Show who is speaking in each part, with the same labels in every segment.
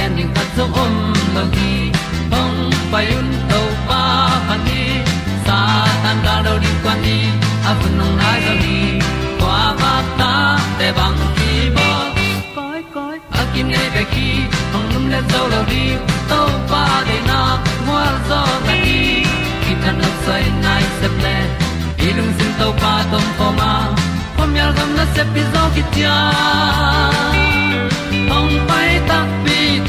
Speaker 1: gen ding khat zo om lo gi hong pai un to pa pa ni. Sa tan da do di kwan ni a bu nong nai zo ni kwa ba ta te bang ki bo koi koi a kim nei be ki hong lum le zo lo di to pa de na mo zo ta ni ki tan no sai nai se ple ilung sin to pa tom pa ma. Pom yal gam na se pi zo ki tia hong pai ta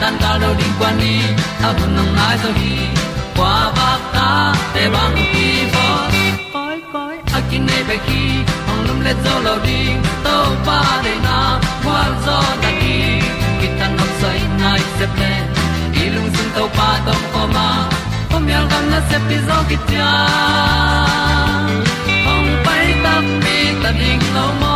Speaker 1: tan cao đâu đi qua đi à bu nang mai zo gi qua ba ta te bang ki bo koi koi a kin nei be ki ong lum le zo lo di to pa de na kwa zo ta ki ki tan nok sai nai se ple lung sun to pa tom ko ma. Pom yal gam na se pi zo ki tia ong pai ta mi ta ding lo mo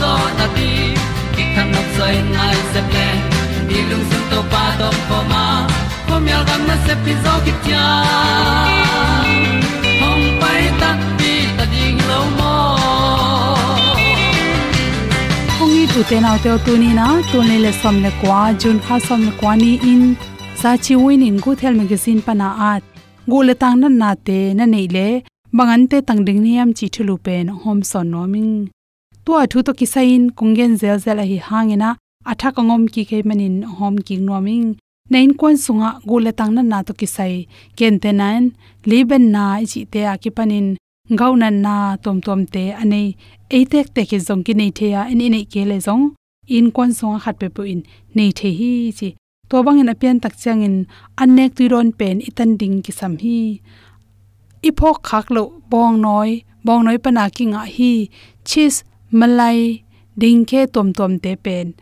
Speaker 1: zo na ti ki kan nok sai nai se ple ni lung sun to pa to pa ma. Ko mi al gam na se pi zo ki tia hom pai ta ti ta ding lo mo
Speaker 2: ong i tu te nau te tu ni na tu ne le som le kwa jun kha som le kwa ni in. Sa chi win in gu thel magazine pana at gu le tang na na te na nei le bangan te tang ding ni am chi thulu pen hom son no ming to a thu to ki sain kungen zel zel a hi hangena atha kangom ki ke manin hom ki no ming nain kon sunga gu le tang na na to ki sai. Ken te nan liben na chi te a ki panin gaunan na tom tom te anei, eitek te ke zong ki nei the ya ani nei ke le zong, in kon song khat pe pu in nei the hi chi to bang in apian tak chang in anek tu ron pen itan ding ki sam hi. I phok khak lo, bong noi bong noi pana ki nga hi. Chis malai ding ke tom tom te pen.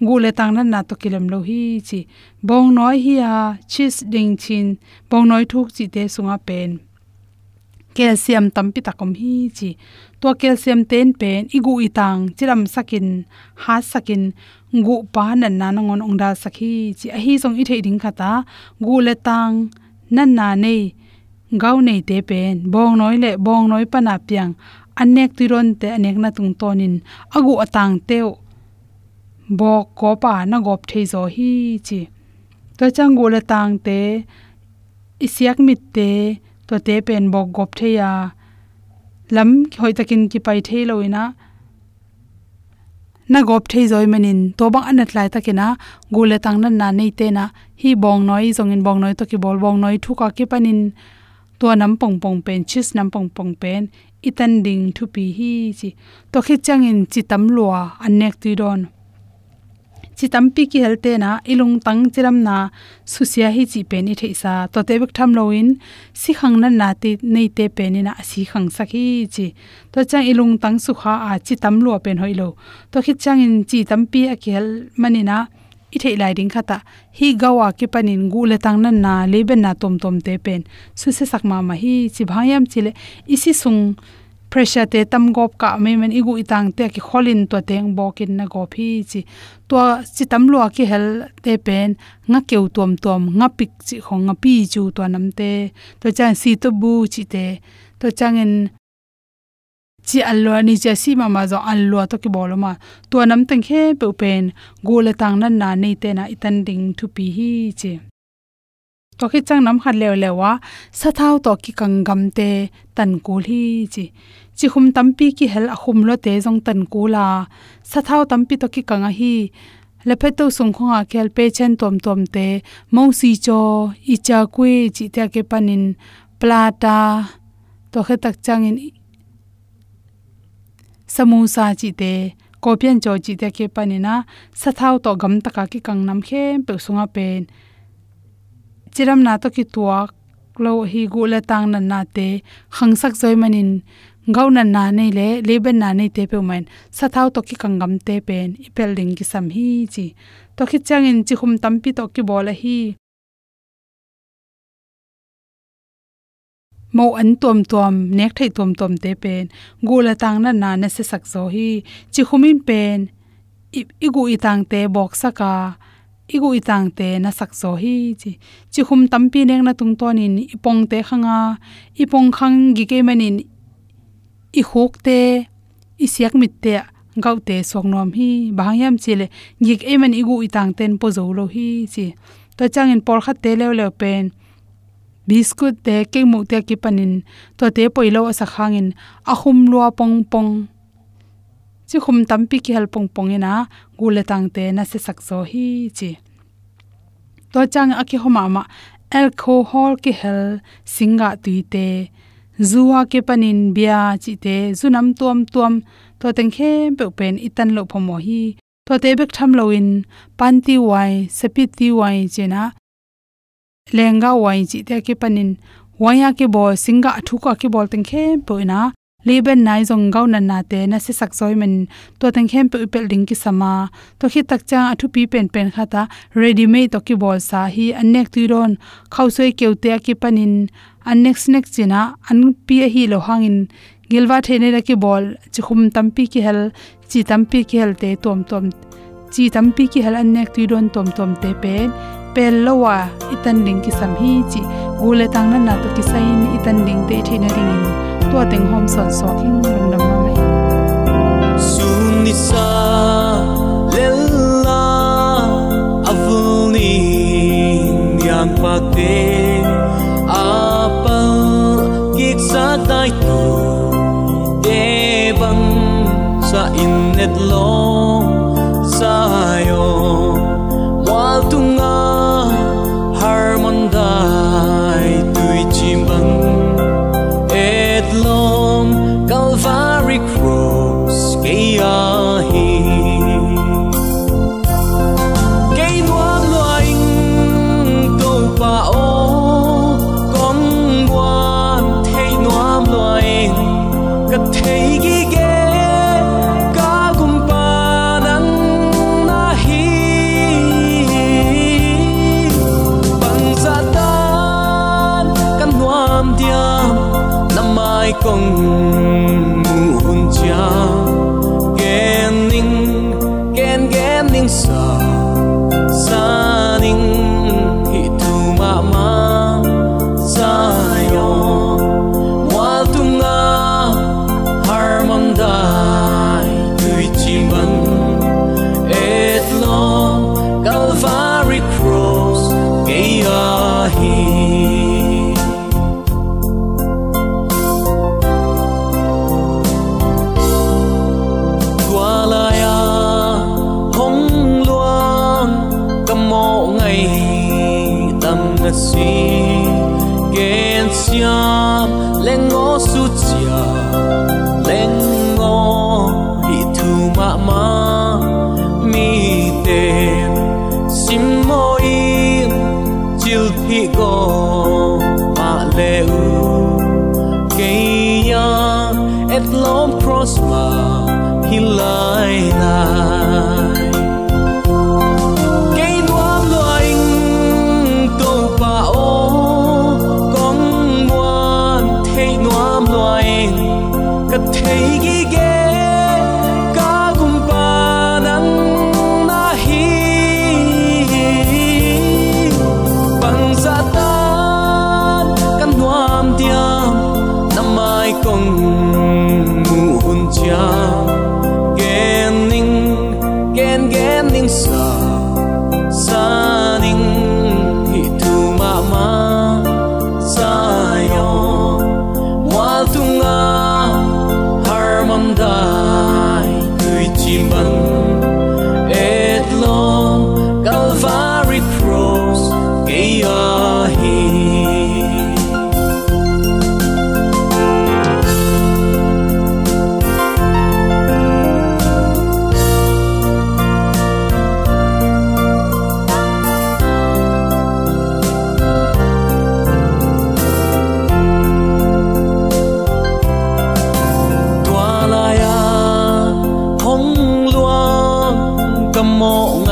Speaker 2: Gule tang na na to kilem lo hi chi. Bong noi hi a, chis ding chin. Bong noi thuk chi te sunga pen. Calcium tampi takom hi chi. To calcium ten pen igu itang chiram sakin, ha sakin. Gu pa nan na ngon ongda sakhi chi. A hi song i thei ding khata gu le tang, nan na nei. Gau nei te pen. Bong noi le, bong noi pana piang anek tiron te anek na tung tonin. Agu atang teu bo ko pa na gop thei zo hi chi. To chang gu le tang te, isiak mit te, to te pen bo gop thei ya lam hoi takin ki pai thei loina na gop thei zoi manin. To bang anat lai takena gule tang nan na nei te na. Hi bong noi zong in bong noi to ki bol bong noi thu ka ki panin. To nam pong pong pen, chis nam pong pong pen itan ding thu pi hi chi to khi chang in chi tam lua anek tu don chi tampi ki helte na, ilung tang chiram na, susia hi chi pe ni theisa. To te bek tham loin si khang na na ti, nei te pe ni na, si khang sakhi chi. To chang ilung tang su kha a chi tam lua pen hoilo to khi chang in chi tampi a khel manina i thei lai ding khata. Hi gawa ki panin gu le tang na na le ben na tom tom te pen. Su se sak ma ma hi chi bhayam chile. Isi sung pressure te tam gop ka me men igu itang te ki kholin to teng bokin na go phi chi. To chi tam lo ki hel te pen. Nga keu tom tom nga pik chi khong, nga pi chu to nam te. To chan si to bu chi te. To changen chi alwa ni cha si ma ma zo alwa to ki bolo ma to nam tang khe pe pen go le tang nan na nei te na itan ding thu pi hi che to khi chang nam khat lew lewa sa thau to ki kangam te tan kul hi chi chi khum tampi ki hel a khum lo te jong tan kula sa thau tampi to ki kanga hi. Le phe to sung khonga khel pe chen tom tom te mo si cho i cha kwe chi ta ke panin plata. To khe tak chang in samosa chi te kopian cho chi te ke panina sa thao to gam taka ki kang nam khem pe sunga pen chiram na to ki tuak lo hi gu le tang na na te khangsak zoi manin gau na na nei le leben na nei te pe man sa thao to ki kangam te pen ipel ding ki sam hi chi to khi chang in chi khum tam pi to ki bol hi mo an tom tom nek thai tom tom te pen. Gu la tang na na na se sak zo hi. Chi khumin pen. I gu i tang te bok saka igu itang te na sakso hi, chi. Chi khum tampi nek na tung ton in ipong te khanga. Ipong khang gi ke manin i khok te, i siak mit te, gau te sok nom hi. Bangyam chile gi ke man igu itang ten po zo lo hi, chi. To chang in por khat te le le pen biscuit te ke mu te ki panin to te poilo sa khangin ahum lua pong pong chi khum tampi ki hal pong pong ina. Gule tang te na se sakso hi chi. To chang aki homa ma alcohol ki hel singa tuite zuwa ke panin bia chi te. Zunam tuam tuam. To teng khe pe pen itan lo phomo hi. To te bek tham lo in. Panti wai sepi ti wai chena lenga wai chi te ki panin. Waya ki bo singa thu ka ki bol teng khe po na. Leben nai zong gau na na te na se sak zoi men. To teng khem pe pel ding ki sama. To khi tak cha athu pi pen pen khata ready made to ki bol sa. Hi anek tu ron khau soi keu te ki panin. Anek snack china an pi hi lo hangin. Gilwa thene ra ki bol chi khum tampi ki hel. Chi tampi ki hel te tom tom. Chi tampi ki hel anek tu ron tom tom te pen pel lowa itan ding ki sam hi chi, gule tang na na to ki sain itan ding te thena ring to teng hom son so king lung nam ma mai.
Speaker 3: Sun ni sa lella avuni yang pa te apa gik sa dai tu de bang sa in net lo.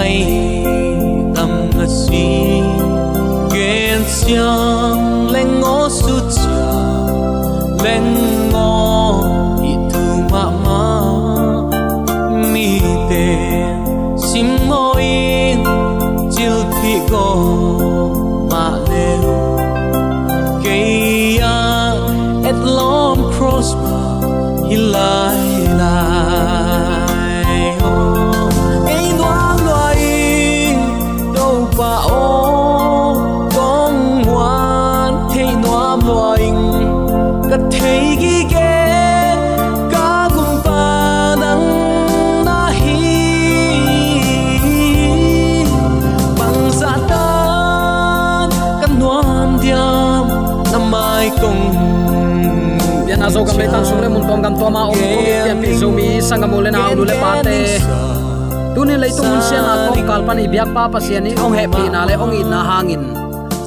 Speaker 3: tay tâm ngất suy ghen xiang
Speaker 4: na zo gam le tan sung le mun tom gam to ma om ko ti pi zo mi sanga mo le na lu le pa te tu ni le tu mun sia na kom kal pan i biak pa pa sia ni ong he pi na le ong in na hangin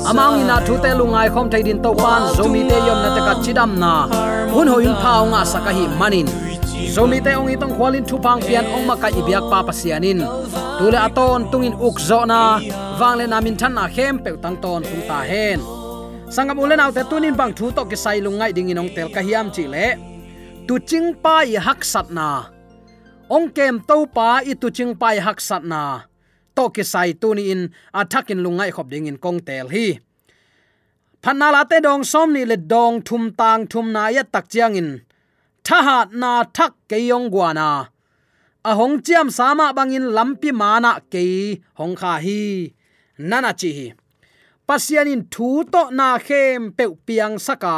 Speaker 4: amang ina thu te lungai khom thai din to pan zo mi te yom na te ka chidam na hun ho in phao nga sakahi manin zomi te ong itong khwalin thu pang pian ong ma ka i biak pa pa sianin tule aton tungin uk zo na wangle na min than na khem pe tang ton tung ta hen sangam ulen autte tunin bang thu to ki sai lungai ding inong tel ka hiam chi le. Tu ching pa i hak sat na. Ong kem to pa i tu ching pa i hak sat na. To ki sai tu ni in athakin lungai khop ding in kong tel hi. Phanna la te dong som ni le dong thum tang thum na ya tak chiang in. Tha ha na thak ke yong guana a hong chiam sama bangin lampi mana ke hong kha hi. Nana chi hi pasianin thu to na khem pe piang saka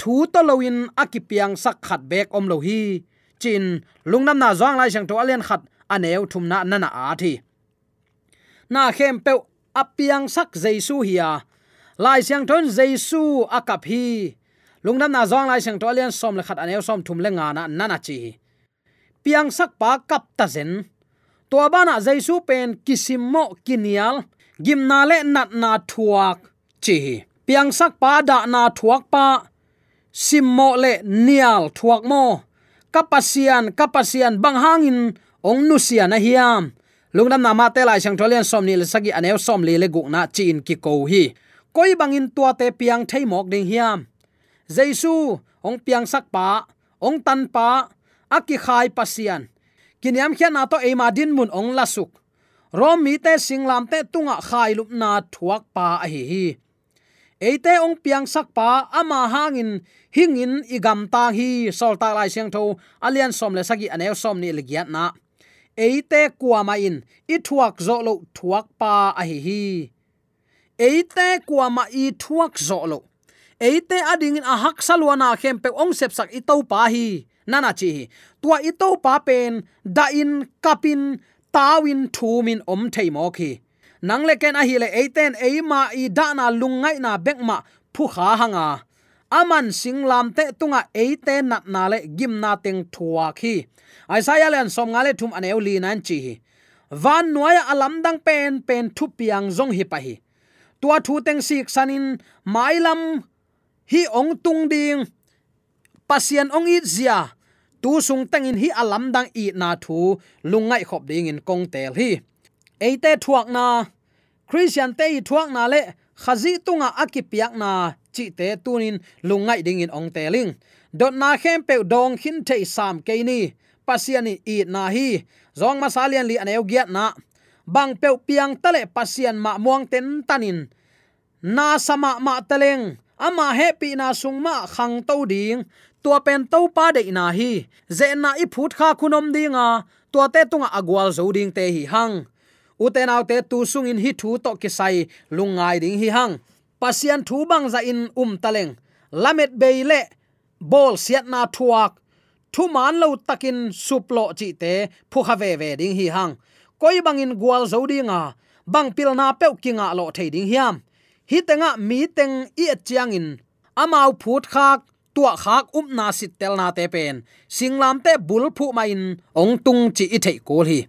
Speaker 4: thu to loin akipiang sak khat bek om lo hi. Chin lungnam na zong lai chang to alen khat aneu thum na nana a thi. Na khem pe apiang sak jaisu hiya lai chang ton jaisu akap hi. Lungnam na zong lai chang to alen som le khat aneu som thum le nga na nana chi. Piang sak pa kap ta zen. To bana jaisu pen kisim mo kinial gim na le nat na thuak chi. Piang sak pa da na thuak pa. Simmo le nial thuak mo. Kapasian kapasian bang hangin ong nu sia na hiam. Lungnam na ma te lai chang tholian som ni le sagi anew som le le gu na chin ki ko hi. Koi bangin tua te piang thei mok ding hiam. Jaisu, ong piang sak pa, ong tan pa aki khai pasian. Kiniam khian na to e ma din mun ong lasuk rom mi te singlam te tunga khai lup na thuak pa a hi hi. Eite ong piang sak pa ama hangin hingin igam ta hi. Sol ta lai siang tho, alian som le sagi anew som ni le na. Eite kuama in, i thuak zo lo thuak pa a hi hi. Eite kuama i thuak zo lo. Eite ading in ahak salwana khem pe ong sep sak i to pa hi. Nana chi tua i to pa pen, da in kapin tawin thumin om thei mo khi. Nang le ken a hi le eiten eima i da na lungai na bek ma phu kha hanga. Aman singlam te tunga eite nat na le gim na teng thua khi. Aisaya len som ngale thum aneu li nan chi hi. Van noya alam dang pen pen thu piang zong hi pa hi. Tua thu teng sik sanin mailam hi ong tung ding, pasien ong it zia tu sung tengin hi alam dang i na thu lungai khop ding in kong tel hi. Eite thuak na, christian te thuak na le khazi tunga akipiak na, chi te tunin lungai ding in ong teling dot na khem pe dong khin te sam ke ni pasiani i na hi. Zong ma salian li aneu giat na. Bang pe piang tale pasian ma muang ten tanin. Na sama ma teleng ama happy na sungma khang to ding. Tua pen to pa de na hi. Ze na i phut kha khunom dinga tua te tunga agwal zo ding te hi hang. Uten autte tu sung in hi thu to ki sai lungai ding hi hang. Pasian thu bang za in um taleng lamet beile bol siat na thuak. Thu man lo takin suplo chi te phu kha ve ve ding hi hang. Koi bangin gwal zo dinga bang pil na pe kinga lo thei ding hiam hi tenga, mi teng i chiang in. Amau phut khak, tua khak um na sit tel na te pen. Singlam te bul phu ma in, ong tung chi i thei kol hi.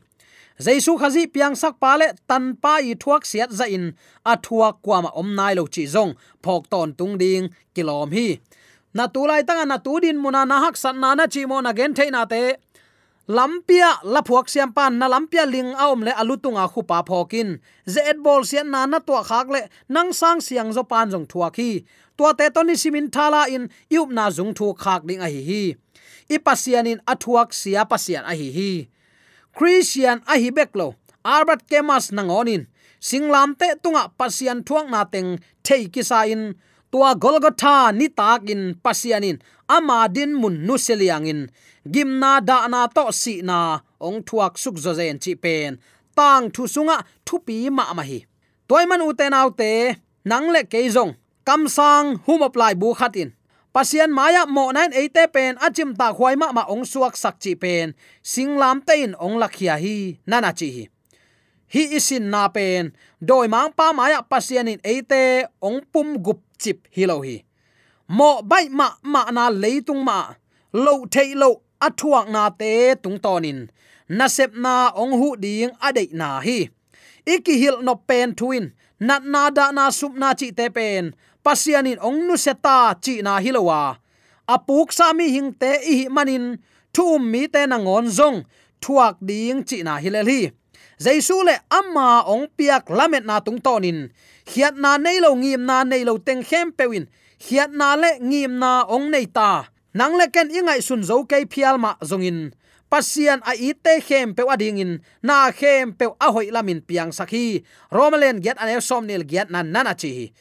Speaker 4: Jaisu khazi piang sak pa le, tan pa i thuak siat za in. A thuak kwa ma om nai lo chi zong, phok ton tung ding, kilom hi. Na tu lai tanga na tu din muna na hak san na na chi mo na gen theina te lampia laphuak siam pan, na lampia ling aom le alutunga khupa phokin ze bol sian na na to khak le nang sang siang zo pan jong thua khi. To te to ni simin thala in yup na jung thu khak ding a hi hi. I pasianin athuak sia pasian a hi hi. Christian a hi beklo albert kemas nangonin singlam te tunga pasian thuak na teng thei kisa in. Tua golgotha ni takin pasianin ama din mun nu seliangin gimna da na to si na. Ong thuak suk zo zen chi pen. Tang thu sunga thu pi ma ma hi. Toy man uten autte nang le ke zong. Kam sang hum apply bu khatin pasian maya mo nan eite pen achim ta khwai ma ma ong suak sak chi pen. Singlam tein ong lakhia hi nana chi hi. Hi isin na pen. Doi mang pa maya pasian in eite ong pum gup chip hi lo hi mo bai ma ma na leitung ma lo thei lo athuak na te tung tonin na sep na ong hu ding adei na hi. Iki hil no pen twin na na da na sup na chi te pen pasianin ong nu seta chi na hilowa apuk sami hing te i manin thum mi te na ngon zong thuak ding chi na hilel hi jaisu le amma ong piak lamet na tung tonin hiat na nei lo ngim na nei lo teng khem pewin. Hiat na le ngim na ong nei ta. Nang le ken ingai sun zo ke phial ma zongin. Pasian a ite khem pe ding in. Na khem pe a hoi lamin piang sakhi romalen get an som nil get nan nana chi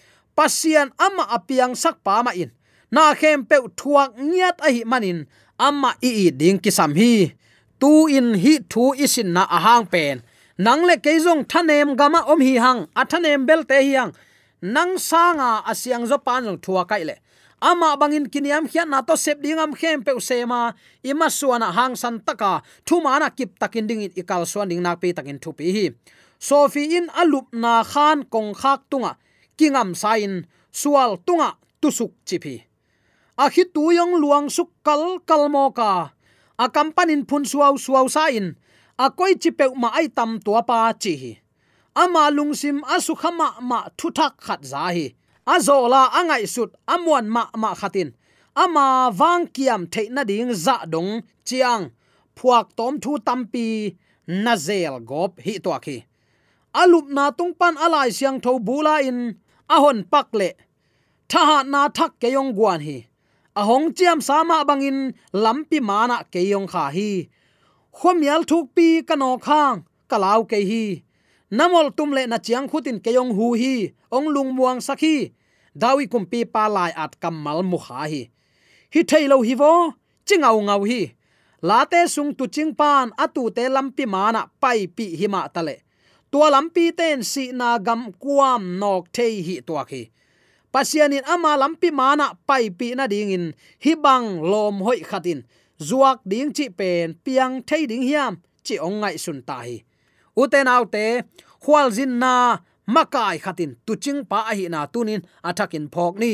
Speaker 4: pasian ama apiang sak pa ma in. Na khem pe thuak nyat a hi manin. Amma i i ding ki sam hi. Tu in hi thu isin na ahang pen nang le keizong thanem gama om hi hang athanem bel te hi hang. Nang sanga asiang zo pan jong thua kai le. Ama bangin kiniam khian na to sep dingam khem pe sema ima suana hang san taka thu mana kip takin ding it ikal suan ding nak pe takin thu pi hi. Sofi in alup na khan kong khak tunga. Kingam sain sual tunga tusuk chipi ahi tu yong luang suk kal kal moka, ka. A kampanin phun suau suau sain. in akoi chipeu ma ai tam tua pa chi hi. Ama lungsim asukhama ma thuthak khat za hi. Azola angai sut amwan ma ma khatin. Ama wang kiam theina ding za dong chiang. Phuak tom thu tampi nazel gop hi to khi. Alup na tung pan alai siang tho bula in ahon pakle tha na thak ke yong guan hi. Ahong chiam sama bangin lampi mana ke yong kha hi khomial thuk pi kano khang kalau ke hi. Namol tum le na chiang khutin keyong hu hi, ong lung muang sakhi dawi kumpi pa lai at kamal mu kha hi. Hi thailo hi vo, chingau ngau hi. Late sung tu ching pan atu te lampi mana pai pi hi ma tale tua lampi ten si na gam kuam nok thei hi tua khi. Pasianin ama lampi mana pai pi na dingin hi bang lom hoi khatin zuak ding chi pen, piang thei ding hiam, chi ong ngai sun ta hi uten autte khwal zin na makai khatin tu ching pa hi na tunin athakin phok ni.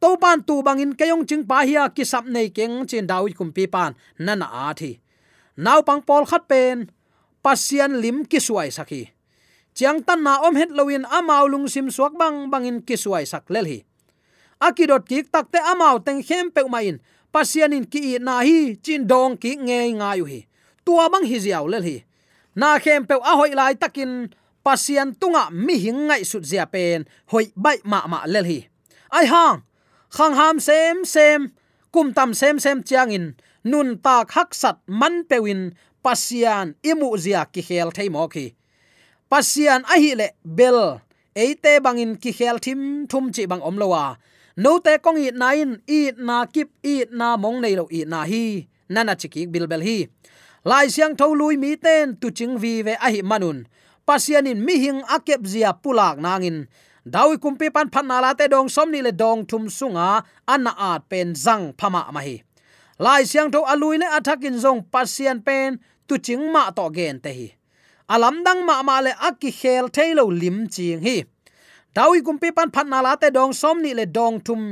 Speaker 4: To ban tu bangin kayong ching pa hiya ki sap nei keng chin dawi kum pi pan nana a thi. Naw pang pol khat pen, pasian lim ki suai sakhi chiang tan na om het lowin amau lung sim suak bang bangin ki suai sak lel hi. Akidot kik takte amau teng khem pe main pasianin ki na hi, chin dong ki nge nga yu hi. Tua mang hi ziaw le hi. Na khem pe a hoi lai takin pasian tunga mi hing ngai sut zia pen, hoi bai ma ma le hi. Ai hang, khang ham sem sem, kum tam sem sem chiang in, nun ta khak sat man pewin pasian imu zia ki khel thei mo ki pasian a hi le bel eite bangin ki khel thim thum chi bang om lowa no te kong i nain i na kip i na mong nei lo i na hi nana chiki bilbel hi lai siang tho lui mi ten tu ching vi ve a hi manun pasianin mi hing akep zia pulak nangin dawi kumpi pan phan na la te dong som ni le dong thum sunga anna at pen zang phama ma hi lai siang tho alui le athakin zong pasian pen tu ching ma to gen te hi alam dang ma ma le akki khel thailo lim ching hi tawi kumpi pan phan na la te dong som ni le dong thum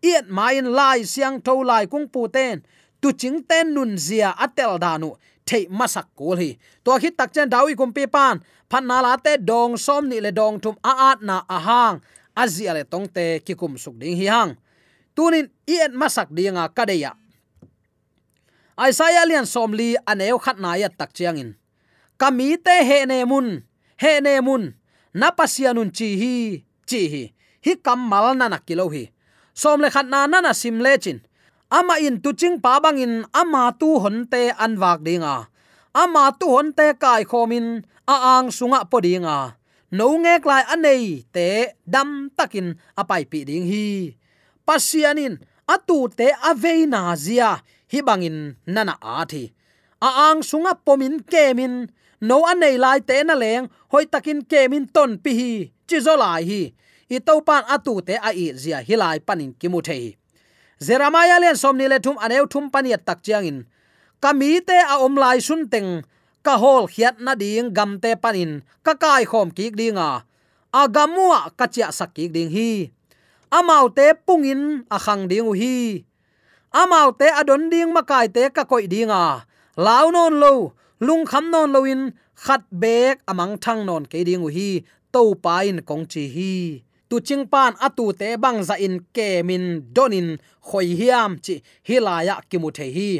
Speaker 4: iet main lai siang tho lai kung pu ten. Tu ching ten nun zia atel danu thei masak kul hi. To khi tak chen dawi kumpi pan. Phan na la te dong som ni le dong thum a at na a hang. Azia le tong te ki kum suk ding hi hang. Tunin iet masak dinga kadeya Isaiah lian som li aneu khat na ya tak chiang in. Kami te he ne mun. He ne mun na pasianun chi hi chi hi hi kamal na na kilo hi som le khat na na na sim le chin ama in tu ching pa bang in ama tu hon te an wak dinga ama tu hon te kai khomin a ang sunga podinga no nge klai anei te dam takin apai pi ding hi pasianin atu te aveina zia hi bangin nana a thi a ang sunga pomin kemin no anei lai te na leng hoi takin kemin ton pi hi chi zo lai hi. I to pan atu te a i zia hilai panin kimu thei zeramaya len somni le thum aneu thum paniat tak chiang in. Kami te a om lai sun teng, ka hol khiat na ding gam te panin ka kai khom ki dinga à. agamua à, ka chia sak ding hi. Amau te pungin a khang ding hi. Amau te adon ding makai te ka koi dinga à. launon lo lung kham non loin khat bek amang thang non ke ding hi to pa in kong chi hi. Tu ching pan atu te bang za in ke min donin khoi hiam chi hilaya kimu the hi.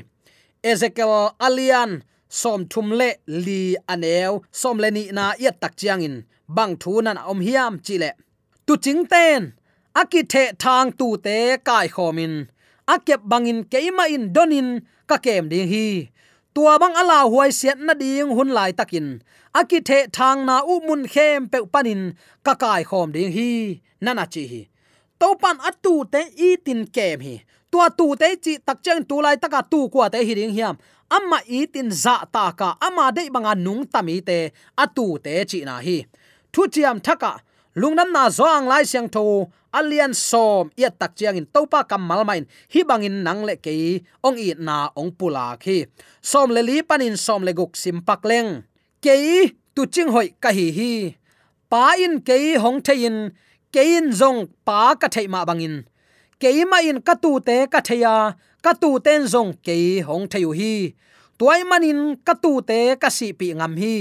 Speaker 4: Ezekiel alian som thum le li anew som le ni na yat tak chiang in, bang thu nan om hiam chi le. Tu ching ten aki the thang tu te kai khomin akep bangin keima in donin ka kem ding hi tua bang ala huai siat na ding hun lai takin. Aki the thang na u mun khem pe panin ka kai khom ding hi, nana chi hi. To pan atu te i tin kem hi. Tua tu te chi tak chang tu lai taka tu kwa te hi ding hiam. Amma i tin za ta ka ama dei banga nung tami te atu te chi na hi. Thu chiam thaka lungnam na zoang lai siang tho. Alian som ya tak chiang in topa kamal main. Hi bangin nang le ke ong i na ong pula khi. Som le li panin som le guk sim pak leng. Ke tu ching hoi ka hi hi. Pa in ke hong the in. Ke in zong pa ka thei ma bangin ke ma in ka tu te ka theya ka tu ten zong ke hong theu hi. Tuai manin ka tu te ka si pi ngam hi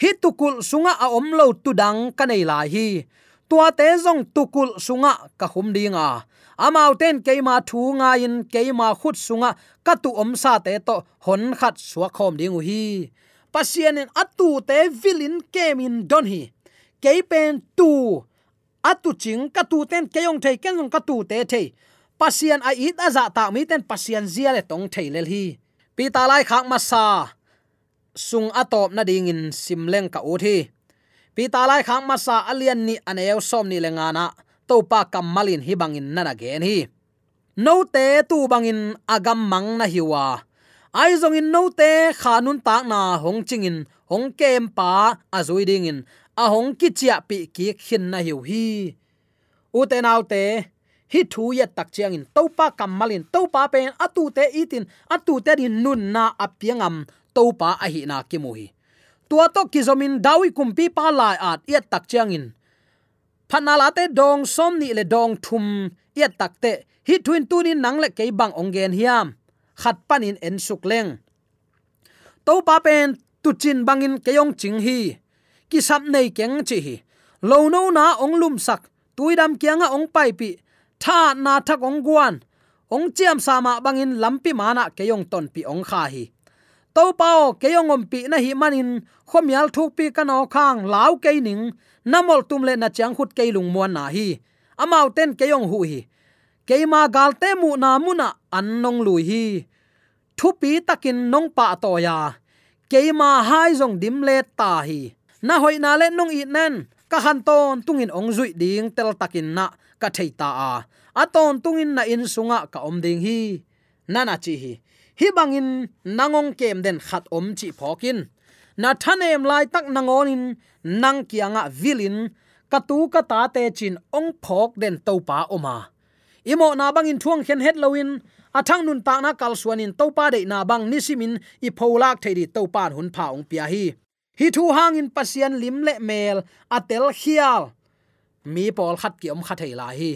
Speaker 4: hi tukul sunga a om tudang kanei la lai hi. Tua te zong tukul sunga ka hum dinga. Amau ten keima thu nga in keima khut sunga ka tu om sa te to hon khat suwa khom dingu hi. Pasien in atu te vilin kemin don hi. Keipen tu. Atu ching ka tu ten keyong thei ken ka tu te thei. Pasien a it aza ta mi ten pasien zia le tong thei lel hi. Pi ta lai khak ma sa sung atop na ding in simleng ka uthi pi ta lai khang ma sa alian ni aneu som ni lenga na, to pa kamalin hi bangin nana gen hi. No te tu bangin agam mang na hiwa ai zong in no te khanun tak na hong ching in, hong kem pa azui ding in, a hong ki chia pi ki khin na hiu hi. U te nau te, hi thu ya tak chiang in, to pa kamalin to pa pen atu te itin atu te din nun na apiangam to pa a hi na ki mu hi tua to kizomin dawi kumpi pa lai at yat tak chiang in dong som ni le dong thum yat takte hi thuin ni nang le kei bang ongen hiam. Khat panin en suk leng. To pa pen tu chin bangin keyong ching hi. Ki sap nei keng chi hi. Lo no na ong lum sak tuidam kianga ong pai pi. Tha na thak ong guan. Ong chiam sama bangin lampi mana keyong ton pi ong kha hi to pao keyong om pi na hi manin, khomial thuk pi kano khang lau ke ning, namol tum le na chang khut ke lung muan na hi. Amau ten keyong hu hi. Keima galte mu na anh nong lui hi. Thu pi takin nong pa to ya. Keima hai jong dim le ta hi. Na hoi na le nong i nen, ka han ton tungin ong zui ding tel takin na ka thei ta a. Aton tungin na in sunga ka om ding hi. Nana chi hi hi bangin nangong kem den khat om chi phokin na thanem lai tak nangonin nang kianga vilin katu ka ta te chin ong phok den topa oma. Imo na bangin thuang khen het lowin athang nun ta na kal suanin topa de na bang nisimin i pholak theidi to pan hun pha ong pia hi. Hi thu hangin pasian lim le mel atel khial. Mi pol khat ki om khat la hi.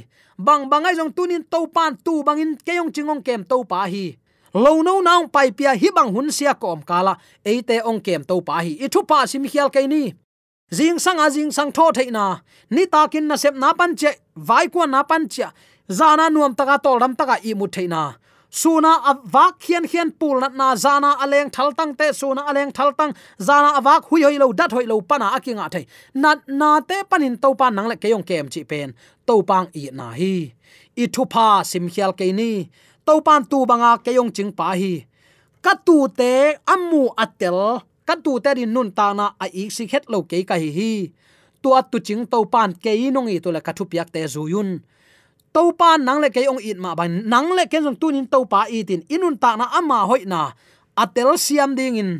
Speaker 4: Bang bangai jong tunin to pan tu bangin keyong chingong kem to pa hi lo no nang pai pia hi bang hun sia kom kala. Eite ong kem to pa hi. Ithu pa sim khial kai ni. Jing sang a jing sang tho theina ni takin na sep na pan che, vai ko na pan cha zana nuam taka tol ram taka i mu theina suna avak khian khian pul na. Na zana aleng thal tang te suna aleng thal tang. Zana avak hui hoi lo, dat hoi lo pana akinga thei. Na na te panin to pa nang le keyong kem chi pen. To pang i na hi. Ithu pa sim khial ke ni to pan tu banga keyong ching pa hi. Ka tu te amu atel, ka tu te rin nun ta na a ik si het lo ke ka hi hi. Tu at tu ching to pan ke nong i to la ka thu piak te zuyun to pa nang le ke ong it ma ban, nang le ken jong tunin to pa tin inun ta na ama hoi na. Atel siam ding in.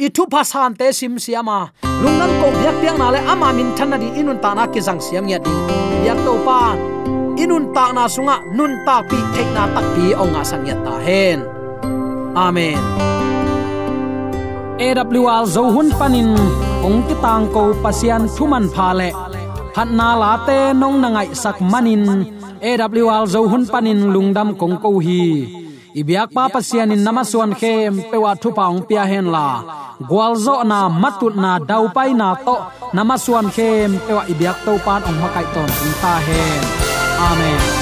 Speaker 4: I thu pasan te sim siama lungnan ko biak piang na le ama min than di inun ta na ki jang siam ya di. Biak to pan inun ta na sunga, nun ta pi thek na tak pi ong sang ya ta hen. Amen. AWR zo hun panin, ong ki tang ko pasian thuman pha le. Phat na la te nong na ngai sak manin AWR zo hun panin lungdam kong ko hi. Ibyak pa pasian in namaswan khem pewa thu paung pia hen la. Gwalzo na matut na dau pai na to namaswan khem pewa ibyak to pan ong makai ton ta hen. Amen